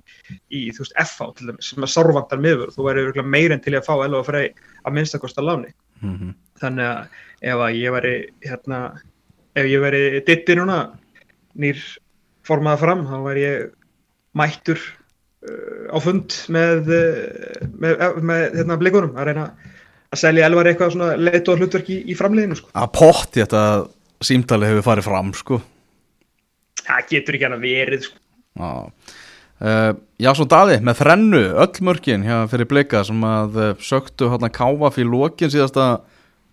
í þú veist, FH til dæmis, sem að sárvandar miður þú væri en til að fá Elva Frey að minnstakosta láni Mhm. þannig að ef að ég væri hérna, ef ég væri ditti núna nýr formaða fram, þá væri ég mættur á fund með uh, með, með hérna blikunum að reyna að selja Elvar eitthvað svona leitt og hlutverk í, í framleiðinu sko. Að potti þetta símtali hefur farið fram sko það getur ekki hann að verið sko. Já, uh, já svo Daði með þrennu, öll mörkin hjá fyrir blika sem að uh, söktu hérna káfa fyrir lokin síðasta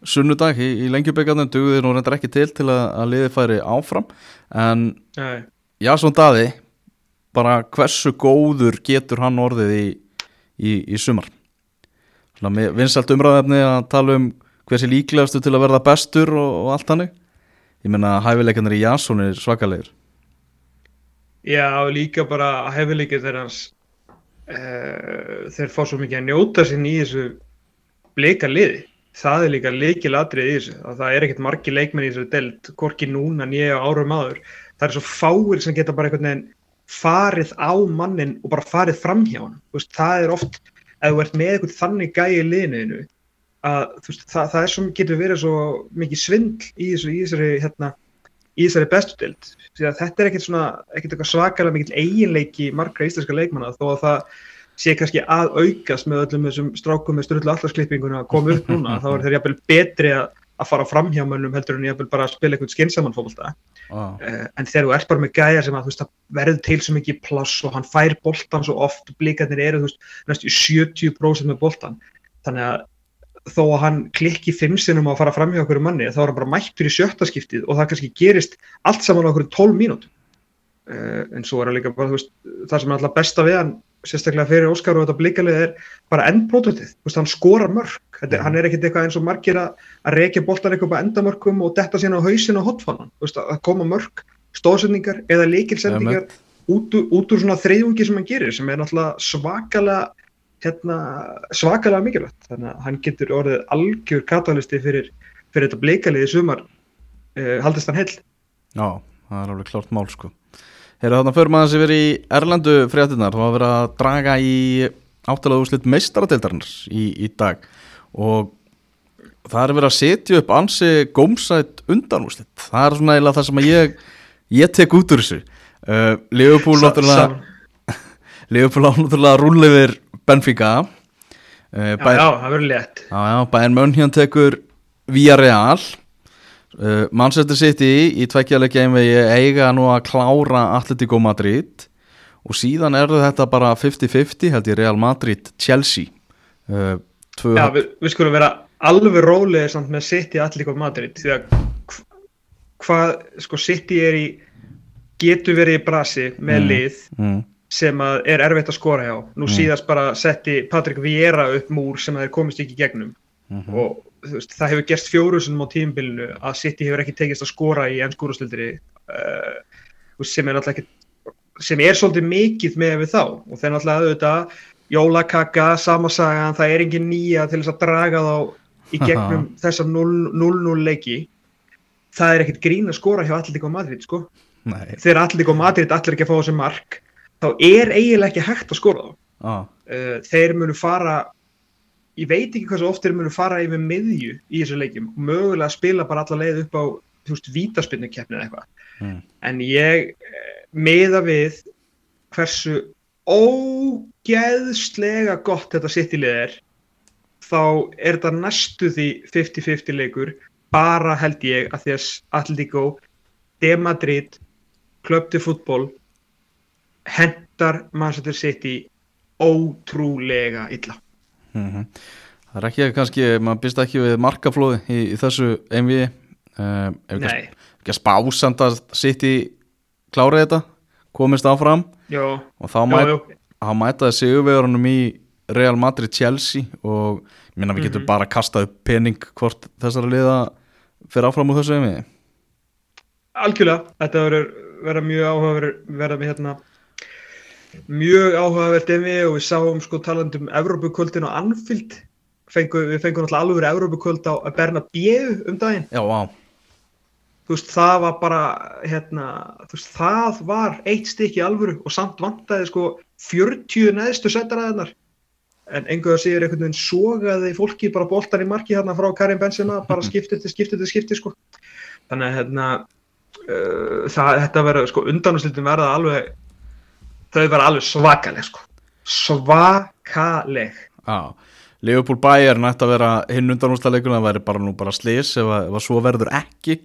sunnudag í, í lengjubleikarnum dugði nú reyndar ekki til til að, að liði færi áfram en Nei. já svo Daði bara hversu góður getur hann orðið í, í, í sumar vinsalt umræðefni að tala um hversi líklegastu til að verða bestur og, og allt hannig ég meina hæfileikarnir í Jason er svakalegir Já, líka bara hefileikir þegar hans uh, þeir fá svo mikið að njóta sín í þessu bleika liði. Það er líka leikilatrið í þessu. Að það er ekkert margi leikmenn í þessu delt, hvorki núna nýja árum áður. Það er svo fáir sem geta bara einhvern veginn farið á mannin og bara farið fram hjá hann. Veist, það er oft, ef þú ert með eitthvað þannig gæi í liðinu að veist, það, það svo, getur verið svo mikið svindl í, þessu, í þessari hérna, í þessari bestu dild því að þetta er ekkert svona, ekkert eitthvað svakalega mikil eiginleiki margra íslenska leikmanna þó að það sé kannski að aukast með öllum þessum strákum með styrlu allarsklippinguna að koma upp núna, þá er þeir jafnvel betri að, að fara fram hjá mönnum heldur en jafnvel bara að spila eitthvað skinsamann fólkta ah. uh, en þegar þú ert bara með gæjar sem að veist það verður til svo mikið pláss og hann fær boltan svo oft blikarnir eru veist næstu 70% með boltan þannig að þó að hann klikki fimm sinnum á að fara fram hjá okkur manni þá er hann bara mættur í sjötta skiptið og það kannski gerist allt saman okkur 12 mínútum. Uh, en svo er það líka bara veist, það sem er alltaf besta við hann sérstaklega fyrir Óskar og þetta blikalið er bara endpródutið, hann skorar mörg þetta, hann er ekkert eitthvað eins og margir að, að reykja boltan eitthvað á endamörkum og detta sína á hausin og hotfannan, að koma mörg stóðsendingar eða leikilsendingar út, út úr svona þreyjungi sem hann gerir sem er náttúrulega svakalega hérna, svakalega mikilvægt. Þannig að hann getur orðið algjör katalisti fyrir, fyrir þetta bleikaliði sumar. Uh, haldist hann hell Já, það er alveg klart mál sko Herra þannig að fyrir maður sem verið í Erlendu fréttinar þá hafa verið að draga í áttalega úrslit meistaradeildarnar í, í dag. Og það er verið að setja upp ansi gómsætt undanúrslit. Það er svona eiginlega það sem ég ég tek út úr þessu. Uh, Leopold náttúrulega náttúrulega rúlefir Benfica. Uh, Já, bæn, já, það verður létt. Já, já, Bayern München tekur Villarreal uh, Manchester City í tveikjaleiki einvegi eiga nú að klára Atletico Madrid og síðan er þetta bara 50-50 held ég Real Madrid Chelsea uh, Já, við, við skulum vera alveg rólega samt með City Atletico Madrid því að hvað, sko City er í getur verið í brasi með mm, lið mm sem er erfitt að skora hjá nú mm. síðast bara setti Patrik Viera upp múr sem þeir komist ekki gegnum mm -hmm. og veist, það hefur gerst fjórusunum á tímbilinu að City hefur ekki tekist að skora í ennskúrastildri uh, sem er náttúrulega ekki sem er svolítið mikið með við þá. Og þeir náttúrulega auðvitað jólakaka, samasagan, það er engin nýja til þess að draga þá í gegnum þessa 0-0 leiki. Það er ekkert grín að skora hjá Alltík og Madrid sko. Nei. þegar Alltík og Madrid allir ekki að fá þessi mark þá er eiginlega ekki hægt að skora þá. Ah. uh, þeir munu fara ég veit ekki hvað svo oft þeir munu fara yfir miðju í þessu leikjum og mögulega spila bara alla leið upp á þú veist, vítaspinnu keppni eða eitthvað mm. en ég uh, meða við hversu ógeðslega gott þetta sittilið er þá er þetta næstu því 50-50 leikur bara held ég að að Atletico De Madrid de Fútból hendar Manchester City ótrúlega illa mm -hmm. Það er ekki kannski maður byrst ekki við markaflóði í, í þessu einvið uh, ef ekki, ekki að spásanda City klárið þetta komist áfram. Jó, og þá mæt, mætaði sigurvegurunum í Real Madrid Chelsea og minna við getum mm -hmm. bara kastað upp pening hvort þessara liða fyrir áfram úr þessu einvið Algjörlega, þetta verður vera mjög áhuga verða með hérna mjög áhugavert emi og við sáum sko talandum Evrópukvöldin og Anfield fengu, við fengum náttúrulega alveg verið Evrópukvöld á Bernabéu um daginn. Já, á Þú veist, það var bara, hérna, þú veist, það var eitt stykki alvöru og samt vantæði sko 40 neðstu setjaræðinar en enguða séur einhvern veginn sogaði fólki bara bóltan í marki hérna frá Karim Benzema bara skiptið til skiptið til skiptið sko. Þannig að hérna uh, það, þetta verður sko undanúslitin verða alveg þau var alveg svakaleg sko. svakaleg. Já, Leopold Bayer nætti að vera hinn undan úrstæðleikuna, það væri bara nú bara slis ef að svo verður ekki.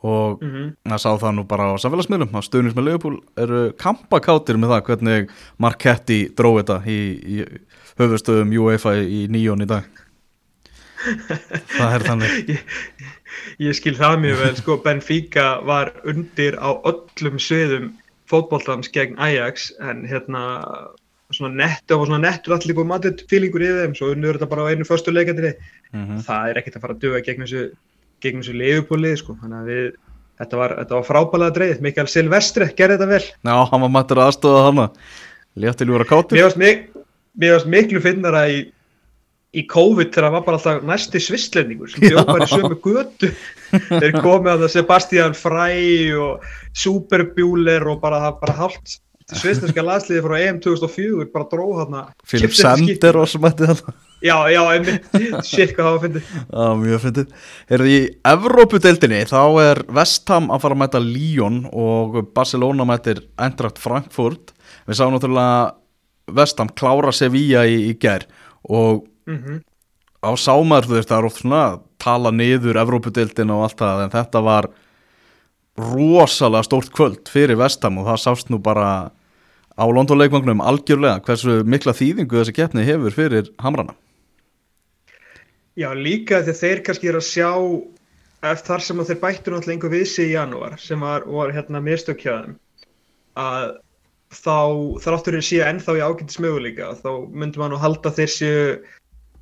Og mm -hmm. það sá það nú bara á samfélagsmiðlum, á stöðnins með Leopold eru kampakáttir með það hvernig Marketti dróði þetta í, í höfustöðum UEFA í nýjón í dag. Það er þannig. Ég, ég skil það mjög vel sko, Benfica var undir á öllum söðum fótballtans gegn Ajax en hérna svona nettu og svona nettur allir líka matið fílingur í þeim, svo unnur þetta bara á einu förstu leikandri, mm -hmm. það er ekkert að fara að döga gegn þessu, gegn þessu leifupólið sko, þannig að við þetta var, var frábælega dreið, Mikael Silvestri gerði þetta vel. Já, hann var mættur aðstofað hann að létti ljúra kátur. Mér varst miklu finnara í í COVID þegar það var bara alltaf næsti svistlendingur sem bjóð bara í sömu götu þeir komið að það Sebastian Frey og Superbjúler og bara, bara hálft svisneska landsliði frá EM 2004 bara dróð chips eftir skipti. Sander og sem ætti þetta Já, já, einmitt, shit hvað það var fyndið Já, mjög fyndið. Heyrðu, í Evrópudeildinni þá er Vestham að fara að mæta Lyon og Barcelona mætir Eintracht Frankfurt. Við sáum náttúrulega Vestham klára Sevilla í, í ger og mm á sámar þú veist það er oft svona að tala niður Evrópudeildina og allt það en þetta var rosalega stórt kvöld fyrir Vestham og það sást nú bara á London-leikmangnum algjörlega hversu mikla þýðingu þessi keppni hefur fyrir Hamrana. Já, líka þegar þeir kannski er að sjá eftir þar sem að þeir bættu náttúrulega einhver við sig í janúar sem var, var hérna mistökkjaðum að þá þráttur þeir séu ennþá í ágættis möguleika þá myndum maður nú halda þeir séu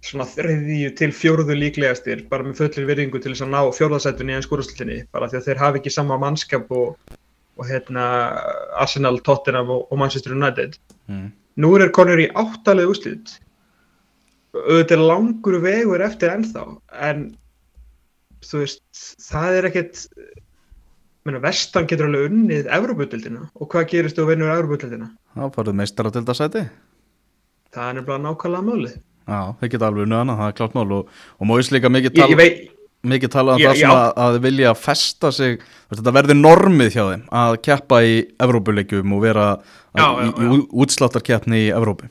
svona þriðju til fjóruðu líklegastir bara með fullir virðingu til þess að ná fjórðasættunni í ennskúraslutinni bara því að þeir hafi ekki sama mannskap og, og hérna Arsenal, Tottenham og, og Manchester United. Mm. nú er konur í áttalega úslit auðvitað langur vegur eftir ennþá en þú veist það er ekkert menna, vestan getur alveg unnið Evropudildina og hvað gerist þú að vinnur Evropudildina Það farið meistara til þetta sæti. það er nefnilega nákvæmlega málið Já, þeir geta alveg unnið hana, það er klárt mál og, og móis líka mikið ég, tala, ég veit, mikið tala um það svona að þið vilja festa sig, þetta verði normið hjá þeim að keppa í Evrópuleikjum og vera Já, í, já, já. í útsláttarkeppni í Evrópu.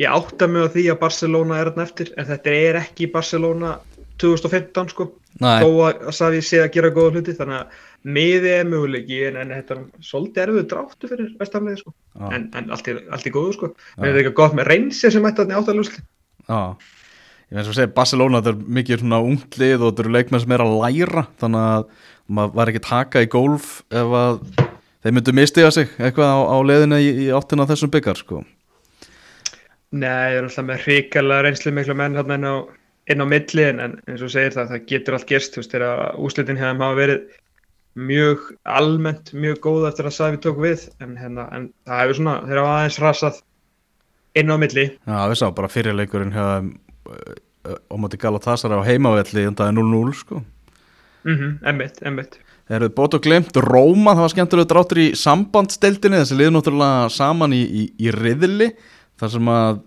ég átta mig á því að Barcelona er þarna eftir en þetta er ekki Barcelona 2015 sko þó að að Savi sé að gera góða hluti þannig að miði er möguleiki en, en þetta er svolítið erfiðu dráttu fyrir vestamlega sko. Já. en, en allt, er, allt er góðu sko. En þetta er eitthvað gott með reynsi sem ætti þarna í áttalega já, ég veist að segja, Barcelona þetta er mikið svona unglið og þetta eru leikmenn sem er að læra, þannig að maður var ekki taka í golf ef að þeir myndu mistiga sig eitthvað á, á leiðinu í, í áttina þessum byggar, sko. Nei, það er alltaf með hrikalega reynslu miklu menn hérna inn á, inn á milli en, eins og segir það, það getur allt gerst þú veist, þegar úslitin hefðum hafa verið mjög almennt, mjög góð eftir að Savi tók við en, hérna, en það hefur svona, þeir hafa aðeins rasað inn á milli. Já, við sá bara fyrirleikurinn þeim uh, á móti Galatasaray á heimavelli en það er 0-0 sko. Mm emmitt, emmitt Þeir eru bótt og glemt Róma, það var skemmtilega dráttur í sambandsteldinni, þessi liður náttúrulega saman í, í, í riðli þar sem að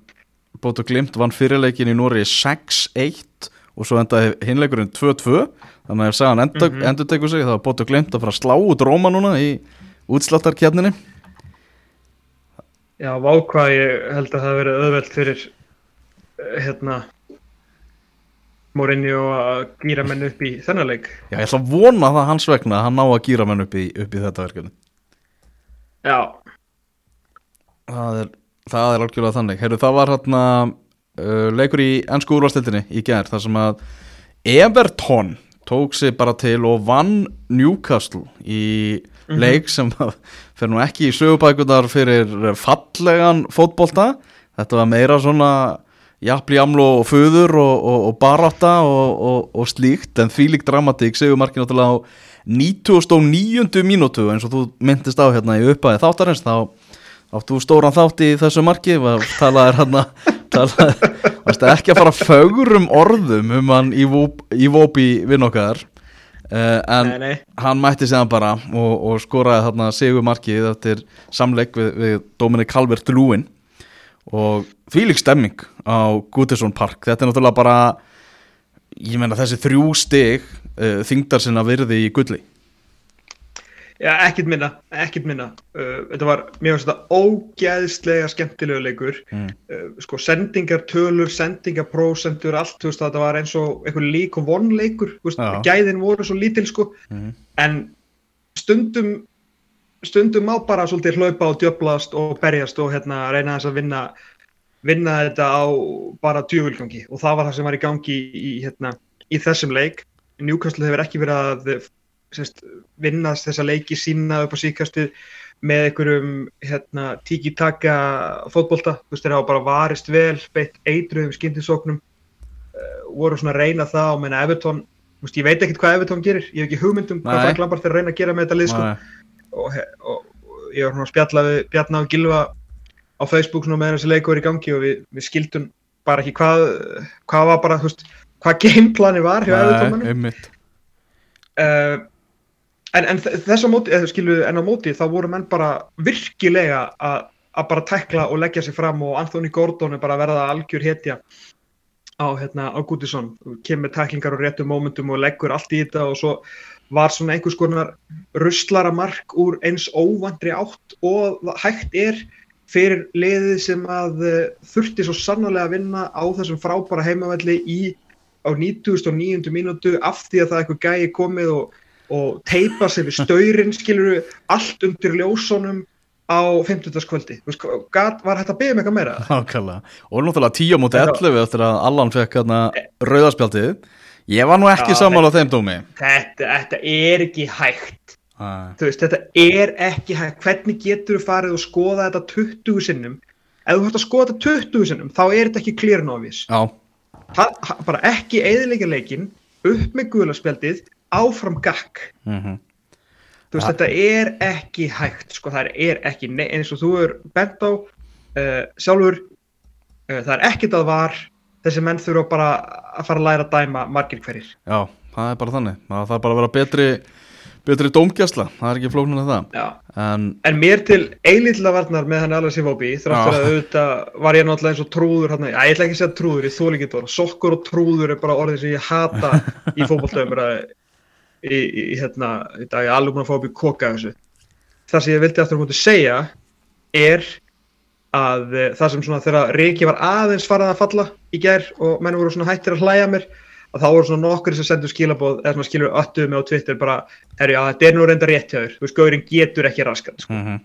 bótt og glemt vann fyrirleikin í Nóri 6-1 og svo endaði hinleikurinn 2-2 þannig að ef sagan endur, Mhm. endur tekur sig þá var bótt og glemt að fara að slá út Róma núna í útsláttarkjarninni Já, vákvað ég held að það hafi verið auðvelt fyrir eh, hérna Mourinho að gýra menn upp í þennan leik. Já, ég ætla að vona það hans vegna að hann ná að gýra menn upp í, upp í þetta verkefni. Já, Það er, það er algjörlega þannig. Heyrðu, það var hérna uh, leikur í ennsku úrvastildinni í gær þar sem að Everton tók sig bara til og vann Newcastle í leik sem fer nú ekki í sögubækundar fyrir fallegan fótbolta þetta var meira svona jafnli jamlu og föður og, og, og barátta og, og, og slíkt en því líkt dramatík segur margir náttúrulega á 99. mínútu eins og þú myndist á hérna í uppæði þáttarins þá áttu stóran þátt í þessu marki var talaðir hann varstu ekki að fara fögrum orðum um hann í, vópi vinn okkar? Uh, en nei, nei. hann mætti séðan bara og, og skoraði þarna sigur markið eftir samleik við, við Dominic Calvert-Lewin. Og þvílík stemming á Gutesson Park. Þetta er náttúrulega bara ég meina þessi þrjú stig uh, þingdar sinna virði í gulli Já, ekkert minna, ekkert minna. Uh, þetta var, mér finnst þetta ógæðslega skemmtilegu leikur. Mm. Uh, sko, sendingar, tölur, sendingar, prósentur, allt, þú veist, þetta var eins og einhver lík og vonleikur, þú veist, gæðin voru svo lítil, sko, Mhm. en stundum, stundum má bara svolítið hlaupa og djöblast og berjast og hérna reyna þess að vinna, vinna þetta á bara djöfulgangi og það var það sem var í gangi í, hérna, í þessum leik. Newcastle hefur ekki verið að sérst, vinna þessa leiki sína upp á síkastu með einhverjum hérna, tiki-taka fótbolta, þú veist, þeir hafa bara varist vel, beitt eitruðum skyndisóknum uh, voru svona að reyna það og menna Everton, þú veist, ég veit ekkert hvað Everton gerir, ég hef ekki hugmyndum hvað Nei. Frank Lampard er að reyna að gera með þetta lið. Nei. og, og, og ég var svona að spjalla við Bjarna og Gilva á Facebook með þessi leikur í gangi og við, við skildum bara ekki hvað hvað var bara, þú veist, hvað gameplani var hjá einmitt. uh, en, en þess að móti, eða skilu, en á móti þá voru menn bara virkilega að að bara tekla og leggja sig fram og Anthony Gordon er bara að verða algjör hetja á, hérna, á Gútisson kemur teklingar og réttum mómentum og leggur allt í þetta og svo var svona einhvers konar ruslara mark úr eins óvandri átt og hægt er fyrir liðið sem að uh, þurfti svo sannarlega að vinna á þessum frábæra heimavelli í á 99. mínútu af því að það eitthvað gæi komið og, og teipa sig við staurin skiluru allt undir ljósónum á 50. kvöldi var hægt að byggja með eitthvað meira Nákvæmlega. Og náttúrulega 10 múti Þetta- 11 eftir að Allan fekk hérna rauðaspjaldið. Ég var nú ekki Já, sammála þeim dómi. þetta, þetta er ekki hægt veist, þetta er ekki hægt hvernig getur þú farið og skoða þetta 20 sinnum ef þú hægt að skoða þetta 20 sinnum þá er þetta ekki ha, bara ekki eðilegja leikin upp með guðlarspjaldið áfram gakk mhm. þú veist, Ja. þetta er ekki hægt sko, það er ekki, eins og þú er bent á uh, sjálfur uh, það er ekkert að var þessi menn þurfa bara að fara að læra að dæma margir hverjir já, það er bara þannig. Það þarf bara að vera betri, betri dómgjæsla. Það er ekki flóknun en það. En, En mér til eilítla varnar með hann Alex Iwobi þráttur Já. að auðvitað var ég náttúrulega eins og trúður hann, ég ætla ekki að segja trúður, ég þóla ekki orð sokkur og trúður er bara orðið sem ég hata í fótballtöfum í, í, hérna, í dag ég er alveg búin að fá upp í koka þessu það sem ég vildi aftur mútið segja er að eh, það sem svona þegar Riki var aðeins farað að falla í gær og menn voru svona hættir að hlæja mér að þá voru svona nokkur sem sendur skilabóð eða svona skilur öttuð mig á Twitter bara, herri, já, þetta er nú reynda rétt hjá þér þú veist, Gaurin getur ekki raskat sko. mhm.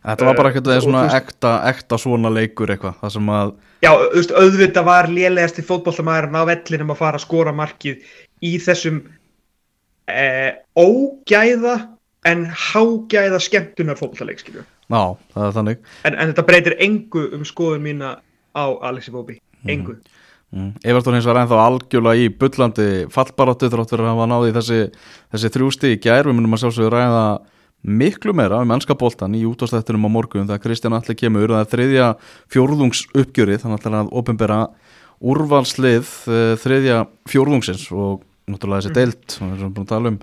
Þetta var bara ekkert Eh, svona ekta, ekta svona leikur eitthvað. Það sem að, Já, auðvitað var lélegast í fótbollamæðurinn á vellinum að fara að skora markið í þessum eh, ógæða en hágæða skemmtunar fótballaleik, skilju. já, það er þannig. En, en þetta breytir engu um skoðun mína á Alexi Bóbi, engu. Mm. Evertón hins var ennþá algjörlega í bullandi fallbaráttu þrátt fyrir að hafa náði þessi, þessi þrjústi í gær við munum að sjálfsögur ræða miklu meira um ennska boltan í útastættunum á morgun þegar Kristján Alli kemur það er þriðja fjórðungs uppgjörið þannig að að ofinbera úrvalslið uh, þriðja fjórðungsins og náttúrulega þessi deilt sem við erum búin að tala um.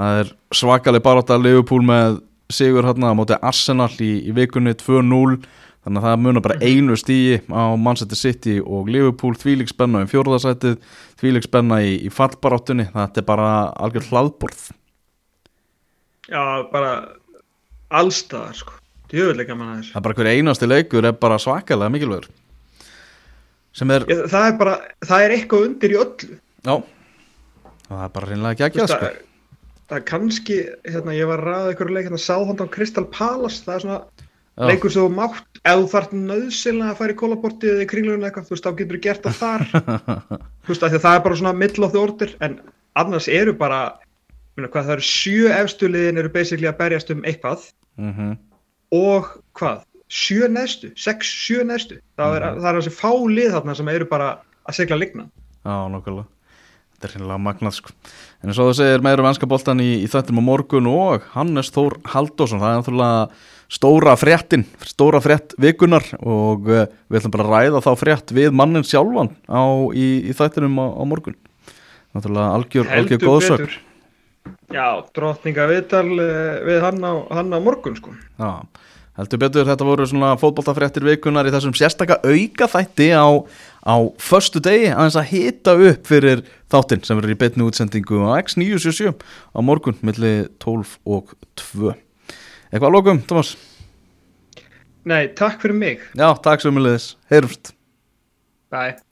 Það er svakaleg barátta Leopold með sigur hérna á móti Arsenal í, í vikunni 2-0 þannig að það munar bara einu stíi á Manchester City og Liverpool. Þvílík spenna um fjórðasætið þvílík spenna í, í fallbaráttunni. Þetta er bara algjör hlaðborð. Já, bara allstaðar, sko. Djöfulega gaman að þessu. það er bara hver einasti leikur er bara svakalega mikilvægur. Sem er, Ég, það er bara, það er eitthvað undir í öllu. já það er bara reynilega ekki ekki veist, sko. það, er kannski, hérna, ég var að ræða einhverju leik, hérna, Southampton Crystal Palace, það er svona Já. leikur sem þú mátt, ef þú þarf nöðsynlega að fara í kólabortið eða í kringlunum eitthvað, þú veist, þá getur þú gert það þar. Þú veist, að það er bara svona the order, en annars eru bara minna, hvað, það eru sjö efstu liðin eru basically að berjast um eitthvað. Mhm. og hvað, sjö neðstu sex, sjö neðstu, það er, það er þessi fá lið þarna sem eru bara að segla ligna Já, nokkulega Þetta er reynilega magnað sko. En eins og þú segir meira um ennska boltan í, í þettum á morgun og Hannes Þór Halldórsson það er náttúrulega stóra fréttin stóra frétt vikunar og uh, við ætlum bara að ræða þá frétt við mannin sjálfan á, í, í þættinum á, á morgun. Náttúrulega algjör, algjör góðsök Já, drottninga viðtal eh, við hann á, hann á morgun sko. Já, heldur betur þetta voru svona fótboltafréttir vikunar í þessum sérstaka auka þætti á, á föstu degi aðeins að hita upp fyrir þáttinn sem verður í betni útsendingu á X977 á morgun milli 12 og 2 Eitthvað að lokum, Thomas? Nei, takk fyrir mig. Já, takk sem við leiðis, heyrumst. Bye